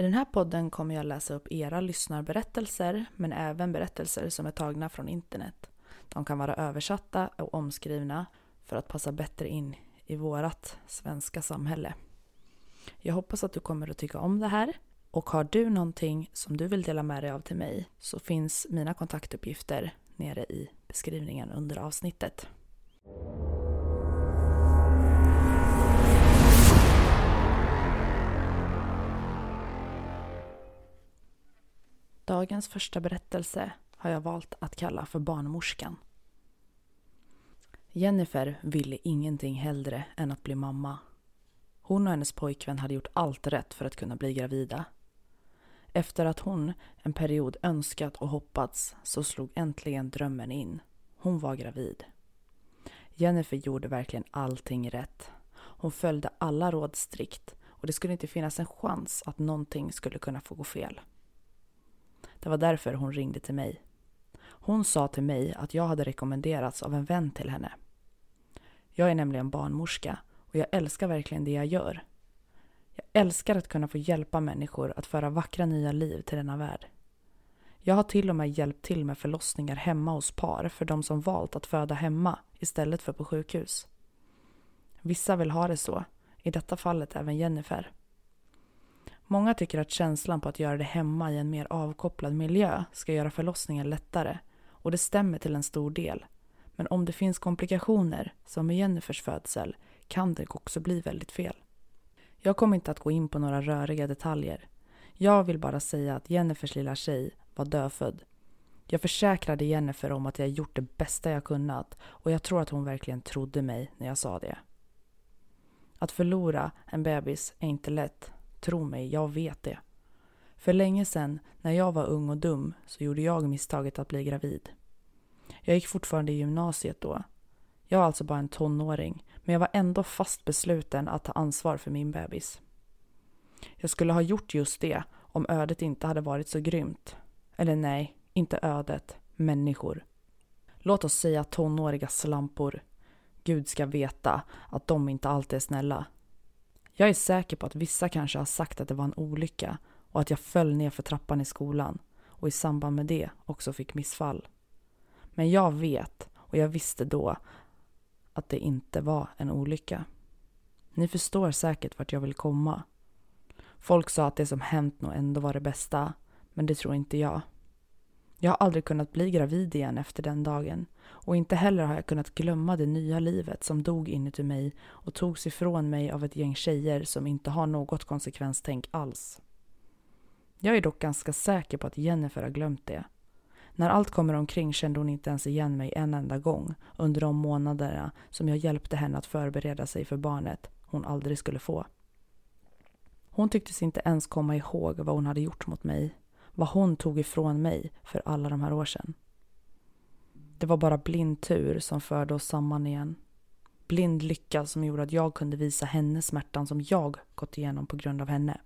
I den här podden kommer jag läsa upp era lyssnarberättelser men även berättelser som är tagna från internet. De kan vara översatta och omskrivna för att passa bättre in i vårat svenska samhälle. Jag hoppas att du kommer att tycka om det här och har du någonting som du vill dela med dig av till mig så finns mina kontaktuppgifter nere i beskrivningen under avsnittet. Dagens första berättelse har jag valt att kalla för Barnmorskan. Jennifer ville ingenting hellre än att bli mamma. Hon och hennes pojkvän hade gjort allt rätt för att kunna bli gravida. Efter att hon en period önskat och hoppats så slog äntligen drömmen in. Hon var gravid. Jennifer gjorde verkligen allting rätt. Hon följde alla råd strikt och det skulle inte finnas en chans att någonting skulle kunna få gå fel. Det var därför hon ringde till mig. Hon sa till mig att jag hade rekommenderats av en vän till henne. Jag är nämligen barnmorska och jag älskar verkligen det jag gör. Jag älskar att kunna få hjälpa människor att föra vackra nya liv till denna värld. Jag har till och med hjälpt till med förlossningar hemma hos par för de som valt att föda hemma istället för på sjukhus. Vissa vill ha det så, i detta fallet även Jennifer. Många tycker att känslan på att göra det hemma i en mer avkopplad miljö ska göra förlossningen lättare. Och det stämmer till en stor del. Men om det finns komplikationer, som med Jennifers födsel, kan det också bli väldigt fel. Jag kommer inte att gå in på några röriga detaljer. Jag vill bara säga att Jennifers lilla tjej var dödfödd. Jag försäkrade Jennifer om att jag gjort det bästa jag kunnat och jag tror att hon verkligen trodde mig när jag sa det. Att förlora en bebis är inte lätt Tro mig, jag vet det. För länge sedan, när jag var ung och dum, så gjorde jag misstaget att bli gravid. Jag gick fortfarande i gymnasiet då. Jag var alltså bara en tonåring, men jag var ändå fast besluten att ta ansvar för min bebis. Jag skulle ha gjort just det om ödet inte hade varit så grymt. Eller nej, inte ödet, människor. Låt oss säga tonåriga slampor. Gud ska veta att de inte alltid är snälla. Jag är säker på att vissa kanske har sagt att det var en olycka och att jag föll ner för trappan i skolan och i samband med det också fick missfall. Men jag vet, och jag visste då, att det inte var en olycka. Ni förstår säkert vart jag vill komma. Folk sa att det som hänt nog ändå var det bästa, men det tror inte jag. Jag har aldrig kunnat bli gravid igen efter den dagen och inte heller har jag kunnat glömma det nya livet som dog inuti mig och togs ifrån mig av ett gäng tjejer som inte har något konsekvenstänk alls. Jag är dock ganska säker på att Jennifer har glömt det. När allt kommer omkring kände hon inte ens igen mig en enda gång under de månaderna som jag hjälpte henne att förbereda sig för barnet hon aldrig skulle få. Hon tycktes inte ens komma ihåg vad hon hade gjort mot mig vad hon tog ifrån mig för alla de här år sedan. Det var bara blind tur som förde oss samman igen. Blind lycka som gjorde att jag kunde visa henne smärtan som jag gått igenom på grund av henne.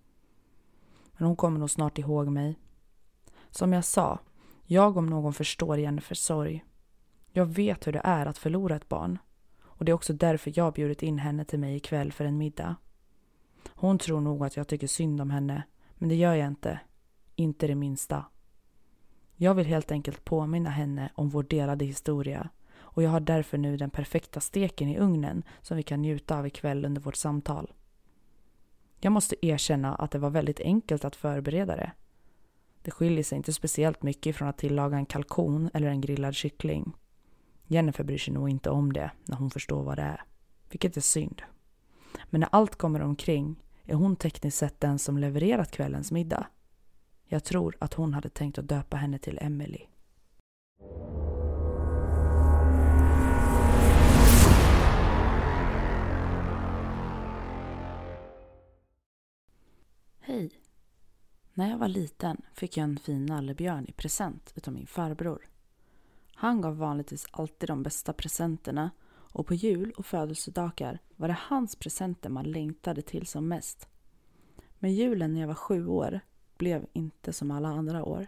Men hon kommer nog snart ihåg mig. Som jag sa, jag om någon förstår Jennifers sorg. Jag vet hur det är att förlora ett barn. Och det är också därför jag bjudit in henne till mig ikväll för en middag. Hon tror nog att jag tycker synd om henne, men det gör jag inte. Inte det minsta. Jag vill helt enkelt påminna henne om vår delade historia och jag har därför nu den perfekta steken i ugnen som vi kan njuta av ikväll under vårt samtal. Jag måste erkänna att det var väldigt enkelt att förbereda det. Det skiljer sig inte speciellt mycket från att tillaga en kalkon eller en grillad kyckling. Jennifer bryr sig nog inte om det när hon förstår vad det är, vilket är synd. Men när allt kommer omkring är hon tekniskt sett den som levererat kvällens middag. Jag tror att hon hade tänkt att döpa henne till Emily. Hej! När jag var liten fick jag en fin nallebjörn i present utav min farbror. Han gav vanligtvis alltid de bästa presenterna och på jul och födelsedagar var det hans presenter man längtade till som mest. Men julen när jag var sju år blev inte som alla andra år.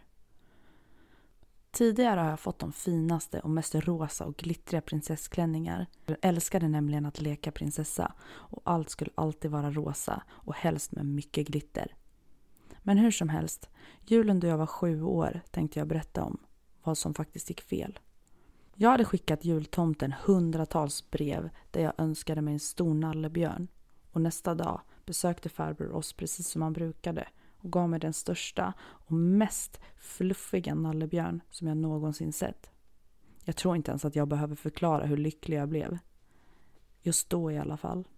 Tidigare har jag fått de finaste och mest rosa och glittriga prinsessklänningar. Jag älskade nämligen att leka prinsessa och allt skulle alltid vara rosa och helst med mycket glitter. Men hur som helst, julen då jag var sju år tänkte jag berätta om vad som faktiskt gick fel. Jag hade skickat jultomten hundratals brev där jag önskade mig en stor nallebjörn och nästa dag besökte farbror oss precis som han brukade och gav mig den största och mest fluffiga nallebjörn som jag någonsin sett. Jag tror inte ens att jag behöver förklara hur lycklig jag blev. Just då i alla fall.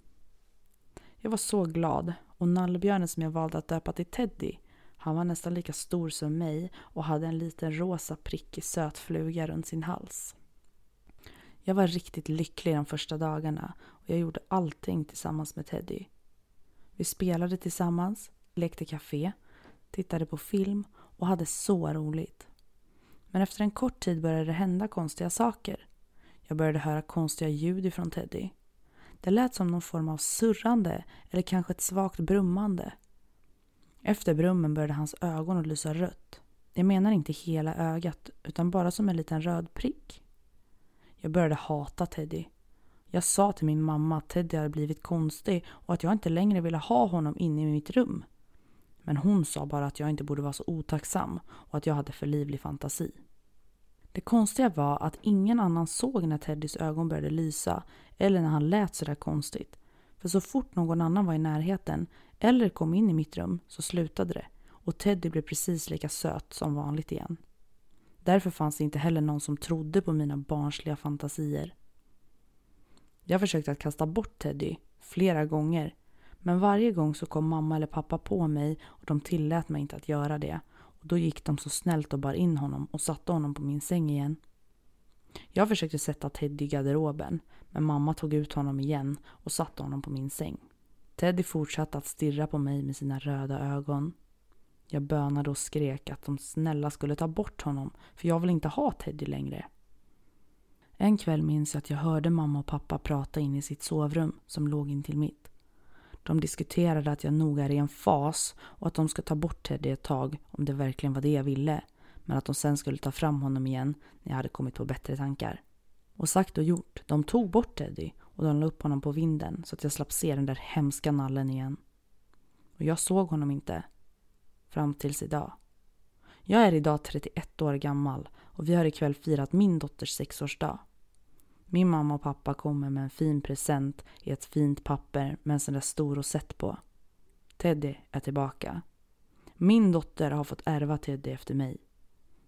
Jag var så glad och nallebjörnen som jag valde att döpa till Teddy han var nästan lika stor som mig och hade en liten rosa prickig söt fluga runt sin hals. Jag var riktigt lycklig de första dagarna och jag gjorde allting tillsammans med Teddy. Vi spelade tillsammans, lekte café, tittade på film och hade så roligt. Men efter en kort tid började det hända konstiga saker. Jag började höra konstiga ljud ifrån Teddy. Det lät som någon form av surrande eller kanske ett svagt brummande. Efter brummen började hans ögon att lysa rött. Jag menar inte hela ögat, utan bara som en liten röd prick. Jag började hata Teddy. Jag sa till min mamma att Teddy hade blivit konstig och att jag inte längre ville ha honom inne i mitt rum. Men hon sa bara att jag inte borde vara så otacksam och att jag hade för livlig fantasi. Det konstiga var att ingen annan såg när Teddys ögon började lysa eller när han lät sådär konstigt. För så fort någon annan var i närheten eller kom in i mitt rum så slutade det och Teddy blev precis lika söt som vanligt igen. Därför fanns det inte heller någon som trodde på mina barnsliga fantasier. Jag försökte att kasta bort Teddy flera gånger men varje gång så kom mamma eller pappa på mig och de tillät mig inte att göra det. Och Då gick de så snällt och bar in honom och satte honom på min säng igen. Jag försökte sätta Teddy i garderoben men mamma tog ut honom igen och satte honom på min säng. Teddy fortsatte att stirra på mig med sina röda ögon. Jag bönade och skrek att de snälla skulle ta bort honom för jag vill inte ha Teddy längre. En kväll minns jag att jag hörde mamma och pappa prata in i sitt sovrum som låg intill mitt. De diskuterade att jag nog är i en fas och att de ska ta bort Teddy ett tag om det verkligen var det jag ville men att de sen skulle ta fram honom igen när jag hade kommit på bättre tankar. Och sagt och gjort, de tog bort Teddy och de la upp honom på vinden så att jag slapp se den där hemska nallen igen. Och jag såg honom inte. Fram tills idag. Jag är idag 31 år gammal och vi har ikväll firat min dotters sexårsdag. Min mamma och pappa kommer med en fin present i ett fint papper med en sån där stor rosett på. Teddy är tillbaka. Min dotter har fått ärva Teddy efter mig.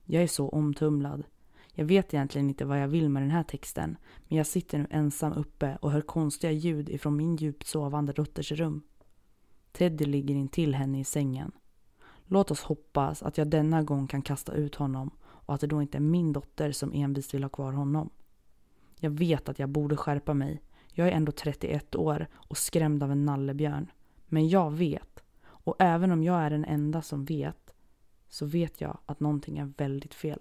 Jag är så omtumlad. Jag vet egentligen inte vad jag vill med den här texten men jag sitter nu ensam uppe och hör konstiga ljud ifrån min djupt sovande dotters rum. Teddy ligger intill henne i sängen. Låt oss hoppas att jag denna gång kan kasta ut honom och att det då inte är min dotter som envist vill ha kvar honom. Jag vet att jag borde skärpa mig. Jag är ändå 31 år och skrämd av en nallebjörn. Men jag vet. Och även om jag är den enda som vet så vet jag att någonting är väldigt fel.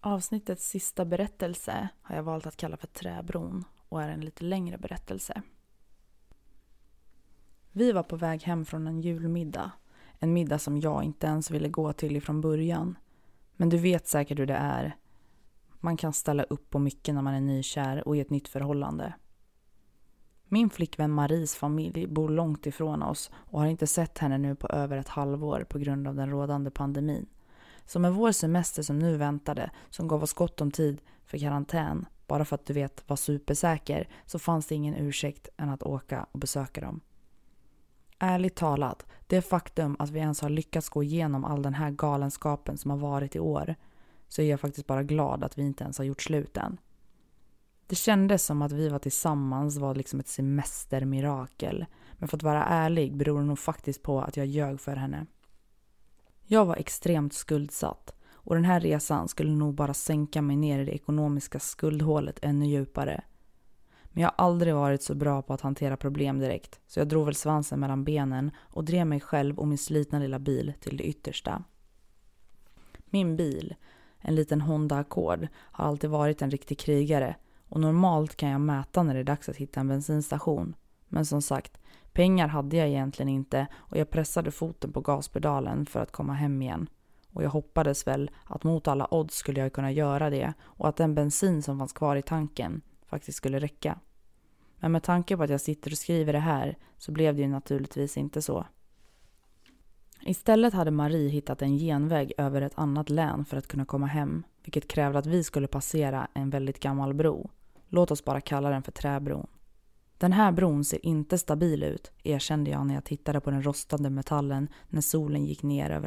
Avsnittets sista berättelse har jag valt att kalla för Träbron och är en lite längre berättelse. Vi var på väg hem från en julmiddag. En middag som jag inte ens ville gå till ifrån början. Men du vet säkert hur det är. Man kan ställa upp på mycket när man är nykär och i ett nytt förhållande. Min flickvän Maries familj bor långt ifrån oss och har inte sett henne nu på över ett halvår på grund av den rådande pandemin. Så med vår semester som nu väntade, som gav oss gott om tid för karantän, bara för att du vet var supersäker, så fanns det ingen ursäkt än att åka och besöka dem. Ärligt talat, det faktum att vi ens har lyckats gå igenom all den här galenskapen som har varit i år, så är jag faktiskt bara glad att vi inte ens har gjort slut än. Det kändes som att vi var tillsammans var liksom ett semestermirakel. Men för att vara ärlig beror det nog faktiskt på att jag ljög för henne. Jag var extremt skuldsatt och den här resan skulle nog bara sänka mig ner i det ekonomiska skuldhålet ännu djupare. Men jag har aldrig varit så bra på att hantera problem direkt så jag drog väl svansen mellan benen och drev mig själv och min slitna lilla bil till det yttersta. Min bil, en liten Honda Accord, har alltid varit en riktig krigare och normalt kan jag mäta när det är dags att hitta en bensinstation. Men som sagt, pengar hade jag egentligen inte och jag pressade foten på gaspedalen för att komma hem igen. Och jag hoppades väl att mot alla odds skulle jag kunna göra det och att den bensin som fanns kvar i tanken faktiskt skulle räcka. Men med tanke på att jag sitter och skriver det här så blev det ju naturligtvis inte så. Istället hade Marie hittat en genväg över ett annat län för att kunna komma hem, vilket krävde att vi skulle passera en väldigt gammal bro. Låt oss bara kalla den för träbron. Den här bron ser inte stabil ut, erkände jag när jag tittade på den rostande metallen när solen gick ner över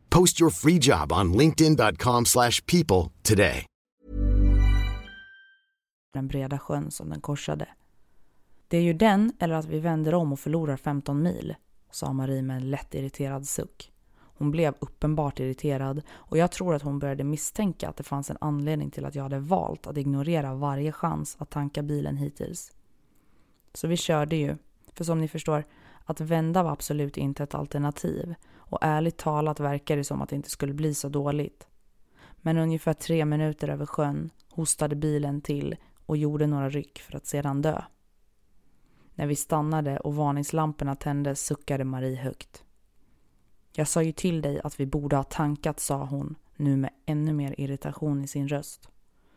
Post your free job on linkedin.com/people today. den breda sjön som den korsade. Det är ju den eller att vi vänder om och förlorar 15 mil, sa Marie med en lätt irriterad suck. Hon blev uppenbart irriterad och jag tror att hon började misstänka att det fanns en anledning till att jag hade valt att ignorera varje chans att tanka bilen hittills. Så vi körde ju, för som ni förstår, att vända var absolut inte ett alternativ och ärligt talat verkade det som att det inte skulle bli så dåligt. Men ungefär tre minuter över sjön hostade bilen till och gjorde några ryck för att sedan dö. När vi stannade och varningslamporna tändes suckade Marie högt. Jag sa ju till dig att vi borde ha tankat, sa hon, nu med ännu mer irritation i sin röst.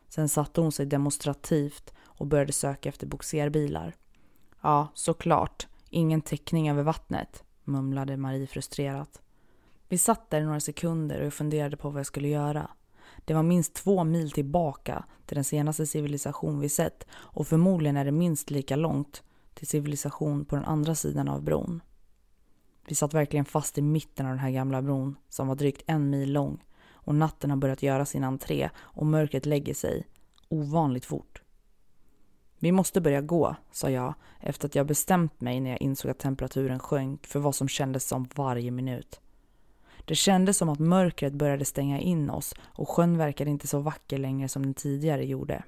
Sen satte hon sig demonstrativt och började söka efter boxerbilar. Ja, såklart. Ingen täckning över vattnet, mumlade Marie frustrerat. Vi satt där i några sekunder och jag funderade på vad jag skulle göra. Det var minst två mil tillbaka till den senaste civilisation vi sett och förmodligen är det minst lika långt till civilisation på den andra sidan av bron. Vi satt verkligen fast i mitten av den här gamla bron som var drygt en mil lång och natten har börjat göra sin entré och mörkret lägger sig ovanligt fort. Vi måste börja gå, sa jag efter att jag bestämt mig när jag insåg att temperaturen sjönk för vad som kändes som varje minut. Det kändes som att mörkret började stänga in oss och sjön verkade inte så vacker längre som den tidigare gjorde.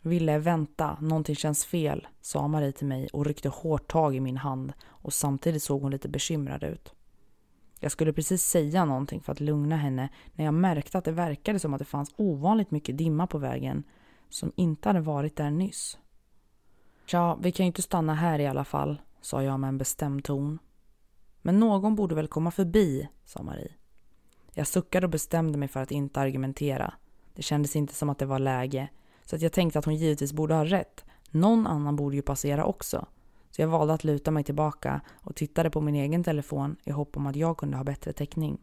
Ville, vänta, någonting känns fel, sa Marie till mig och ryckte hårt tag i min hand och samtidigt såg hon lite bekymrad ut. Jag skulle precis säga någonting för att lugna henne när jag märkte att det verkade som att det fanns ovanligt mycket dimma på vägen som inte hade varit där nyss. Tja, vi kan ju inte stanna här i alla fall, sa jag med en bestämd ton. Men någon borde väl komma förbi, sa Marie. Jag suckade och bestämde mig för att inte argumentera. Det kändes inte som att det var läge, så att jag tänkte att hon givetvis borde ha rätt. Någon annan borde ju passera också. Så jag valde att luta mig tillbaka och tittade på min egen telefon i hopp om att jag kunde ha bättre täckning.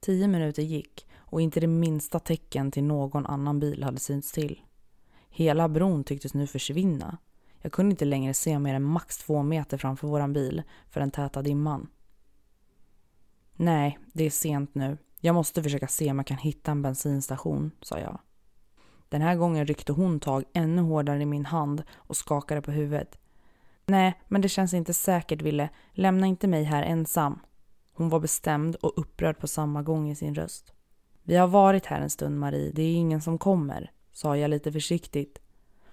Tio minuter gick och inte det minsta tecken till någon annan bil hade synts till. Hela bron tycktes nu försvinna. Jag kunde inte längre se mer än max två meter framför våran bil för den täta dimman. Nej, det är sent nu. Jag måste försöka se om jag kan hitta en bensinstation, sa jag. Den här gången ryckte hon tag ännu hårdare i min hand och skakade på huvudet. Nej, men det känns inte säkert, Ville. Lämna inte mig här ensam. Hon var bestämd och upprörd på samma gång i sin röst. Vi har varit här en stund, Marie. Det är ingen som kommer, sa jag lite försiktigt.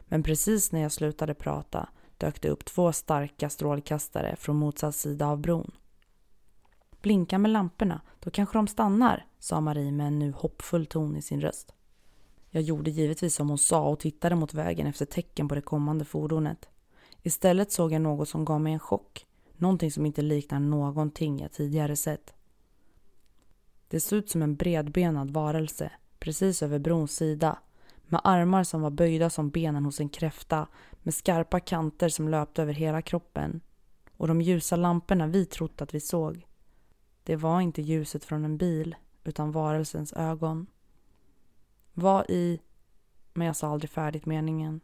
Men precis när jag slutade prata dök det upp två starka strålkastare från motsatt sida av bron. Blinka med lamporna, då kanske de stannar, sa Marie med en nu hoppfull ton i sin röst. Jag gjorde givetvis som hon sa och tittade mot vägen efter tecken på det kommande fordonet. Istället såg jag något som gav mig en chock. Någonting som inte liknar någonting jag tidigare sett. Det såg ut som en bredbenad varelse, precis över brons sida. Med armar som var böjda som benen hos en kräfta, med skarpa kanter som löpte över hela kroppen. Och de ljusa lamporna vi trott att vi såg. Det var inte ljuset från en bil, utan varelsens ögon. Vad i... Men jag sa aldrig färdigt meningen.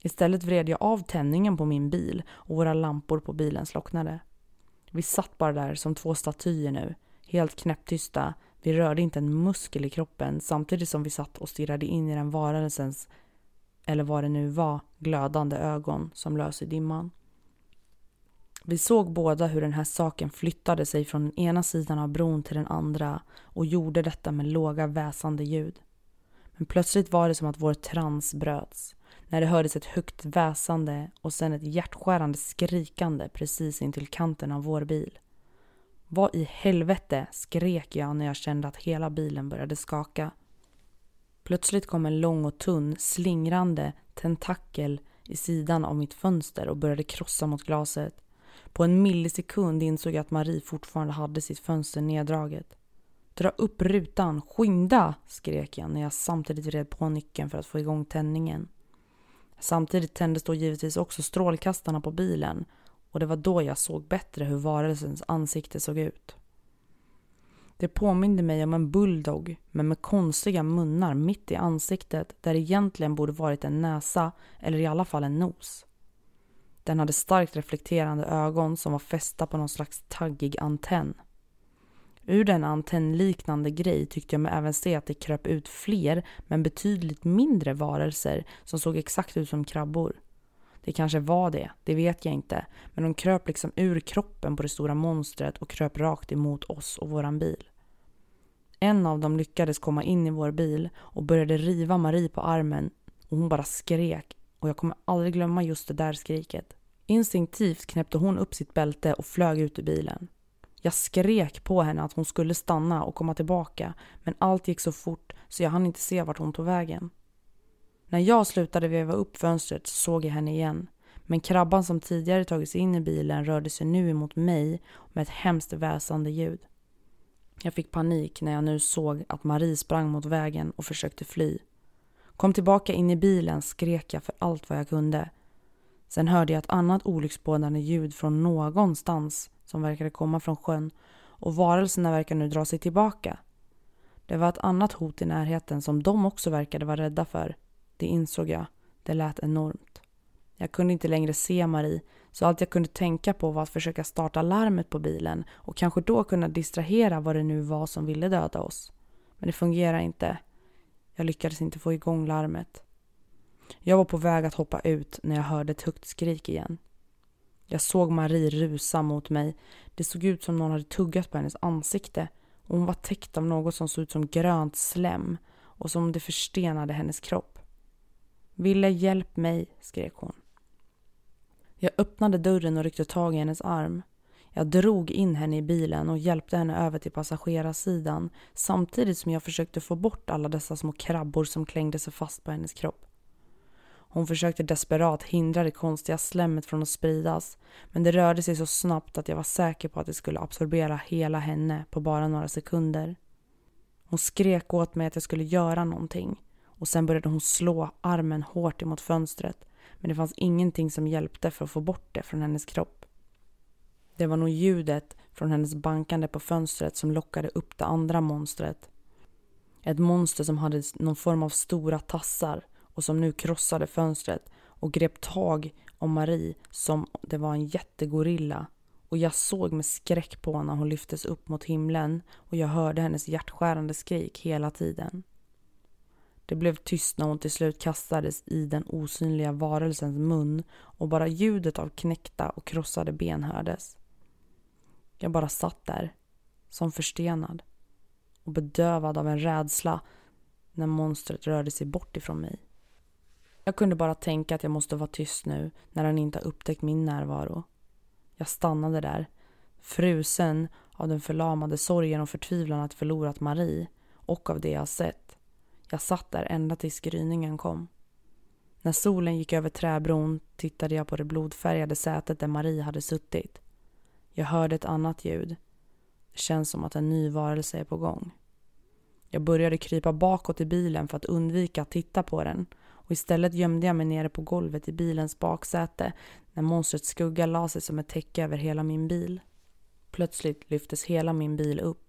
Istället vred jag av tändningen på min bil och våra lampor på bilen slocknade. Vi satt bara där som två statyer nu, helt knäpptysta. Vi rörde inte en muskel i kroppen samtidigt som vi satt och stirrade in i den varelsens, eller vad det nu var, glödande ögon som lös i dimman. Vi såg båda hur den här saken flyttade sig från den ena sidan av bron till den andra och gjorde detta med låga väsande ljud. Men plötsligt var det som att vår trans bröts när det hördes ett högt väsande och sen ett hjärtskärande skrikande precis intill kanten av vår bil. Vad i helvete, skrek jag när jag kände att hela bilen började skaka. Plötsligt kom en lång och tunn, slingrande tentakel i sidan av mitt fönster och började krossa mot glaset. På en millisekund insåg jag att Marie fortfarande hade sitt fönster neddraget. Dra upp rutan, skynda! skrek jag när jag samtidigt vred på nyckeln för att få igång tändningen. Samtidigt tändes då givetvis också strålkastarna på bilen och det var då jag såg bättre hur varelsens ansikte såg ut. Det påminde mig om en bulldog men med konstiga munnar mitt i ansiktet där det egentligen borde varit en näsa eller i alla fall en nos. Den hade starkt reflekterande ögon som var fästa på någon slags taggig antenn. Ur denna antennliknande grej tyckte jag mig även se att det kröp ut fler men betydligt mindre varelser som såg exakt ut som krabbor. Det kanske var det, det vet jag inte. Men de kröp liksom ur kroppen på det stora monstret och kröp rakt emot oss och våran bil. En av dem lyckades komma in i vår bil och började riva Marie på armen och hon bara skrek och jag kommer aldrig glömma just det där skriket. Instinktivt knäppte hon upp sitt bälte och flög ut ur bilen. Jag skrek på henne att hon skulle stanna och komma tillbaka men allt gick så fort så jag hann inte se vart hon tog vägen. När jag slutade veva upp fönstret så såg jag henne igen. Men krabban som tidigare tagit sig in i bilen rörde sig nu emot mig med ett hemskt väsande ljud. Jag fick panik när jag nu såg att Marie sprang mot vägen och försökte fly. Kom tillbaka in i bilen skrek jag för allt vad jag kunde. Sen hörde jag ett annat olycksbådande ljud från någonstans som verkade komma från sjön och varelserna verkar nu dra sig tillbaka. Det var ett annat hot i närheten som de också verkade vara rädda för. Det insåg jag. Det lät enormt. Jag kunde inte längre se Marie, så allt jag kunde tänka på var att försöka starta larmet på bilen och kanske då kunna distrahera vad det nu var som ville döda oss. Men det fungerade inte. Jag lyckades inte få igång larmet. Jag var på väg att hoppa ut när jag hörde ett högt skrik igen. Jag såg Marie rusa mot mig. Det såg ut som någon hade tuggat på hennes ansikte och hon var täckt av något som såg ut som grönt slem och som det förstenade hennes kropp. Ville, hjälp mig, skrek hon. Jag öppnade dörren och ryckte tag i hennes arm. Jag drog in henne i bilen och hjälpte henne över till passagerarsidan samtidigt som jag försökte få bort alla dessa små krabbor som klängde sig fast på hennes kropp. Hon försökte desperat hindra det konstiga slemmet från att spridas men det rörde sig så snabbt att jag var säker på att det skulle absorbera hela henne på bara några sekunder. Hon skrek åt mig att jag skulle göra någonting och sen började hon slå armen hårt emot fönstret men det fanns ingenting som hjälpte för att få bort det från hennes kropp. Det var nog ljudet från hennes bankande på fönstret som lockade upp det andra monstret. Ett monster som hade någon form av stora tassar och som nu krossade fönstret och grep tag om Marie som det var en jättegorilla och jag såg med skräck på när hon lyftes upp mot himlen och jag hörde hennes hjärtskärande skrik hela tiden. Det blev tyst när hon till slut kastades i den osynliga varelsens mun och bara ljudet av knäckta och krossade ben hördes. Jag bara satt där, som förstenad och bedövad av en rädsla när monstret rörde sig bort ifrån mig. Jag kunde bara tänka att jag måste vara tyst nu när han inte har upptäckt min närvaro. Jag stannade där, frusen av den förlamade sorgen och förtvivlan att förlorat Marie och av det jag sett. Jag satt där ända tills gryningen kom. När solen gick över träbron tittade jag på det blodfärgade sätet där Marie hade suttit. Jag hörde ett annat ljud. Det känns som att en ny varelse är på gång. Jag började krypa bakåt i bilen för att undvika att titta på den och istället gömde jag mig nere på golvet i bilens baksäte när monstrets skugga la sig som ett täcke över hela min bil. Plötsligt lyftes hela min bil upp.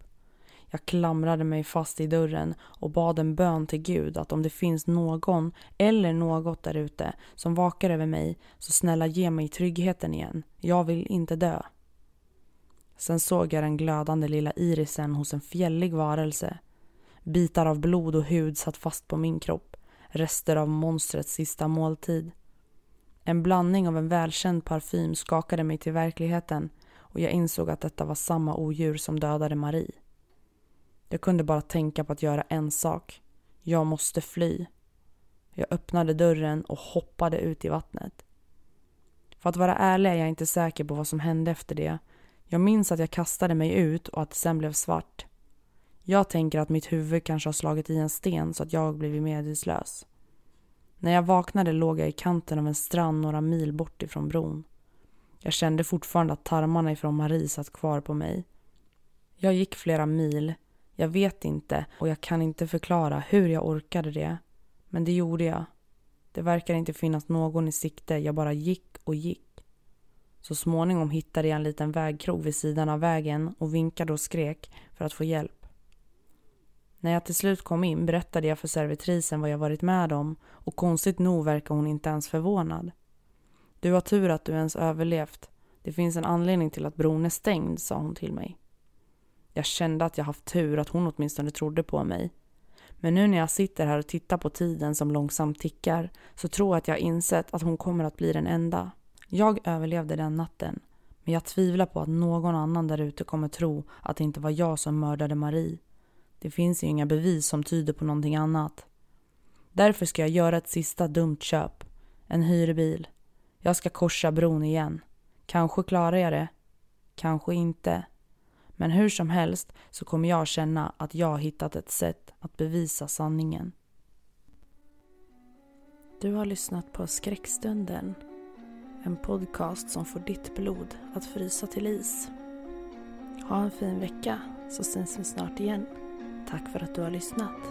Jag klamrade mig fast i dörren och bad en bön till Gud att om det finns någon eller något där ute som vakar över mig så snälla ge mig tryggheten igen. Jag vill inte dö. Sen såg jag den glödande lilla irisen hos en fjällig varelse. Bitar av blod och hud satt fast på min kropp. Rester av monstrets sista måltid. En blandning av en välkänd parfym skakade mig till verkligheten och jag insåg att detta var samma odjur som dödade Marie. Jag kunde bara tänka på att göra en sak. Jag måste fly. Jag öppnade dörren och hoppade ut i vattnet. För att vara ärlig är jag inte säker på vad som hände efter det jag minns att jag kastade mig ut och att det sen blev svart. Jag tänker att mitt huvud kanske har slagit i en sten så att jag blivit medvetslös. När jag vaknade låg jag i kanten av en strand några mil bort ifrån bron. Jag kände fortfarande att tarmarna ifrån Marie satt kvar på mig. Jag gick flera mil. Jag vet inte och jag kan inte förklara hur jag orkade det. Men det gjorde jag. Det verkar inte finnas någon i sikte. Jag bara gick och gick. Så småningom hittade jag en liten vägkrog vid sidan av vägen och vinkade och skrek för att få hjälp. När jag till slut kom in berättade jag för servitrisen vad jag varit med om och konstigt nog verkar hon inte ens förvånad. Du har tur att du ens överlevt. Det finns en anledning till att bron är stängd, sa hon till mig. Jag kände att jag haft tur att hon åtminstone trodde på mig. Men nu när jag sitter här och tittar på tiden som långsamt tickar så tror jag att jag insett att hon kommer att bli den enda. Jag överlevde den natten, men jag tvivlar på att någon annan där ute kommer tro att det inte var jag som mördade Marie. Det finns ju inga bevis som tyder på någonting annat. Därför ska jag göra ett sista dumt köp. En hyrbil. Jag ska korsa bron igen. Kanske klarar jag det. Kanske inte. Men hur som helst så kommer jag känna att jag har hittat ett sätt att bevisa sanningen. Du har lyssnat på Skräckstunden en podcast som får ditt blod att frysa till is. Ha en fin vecka så syns vi snart igen. Tack för att du har lyssnat.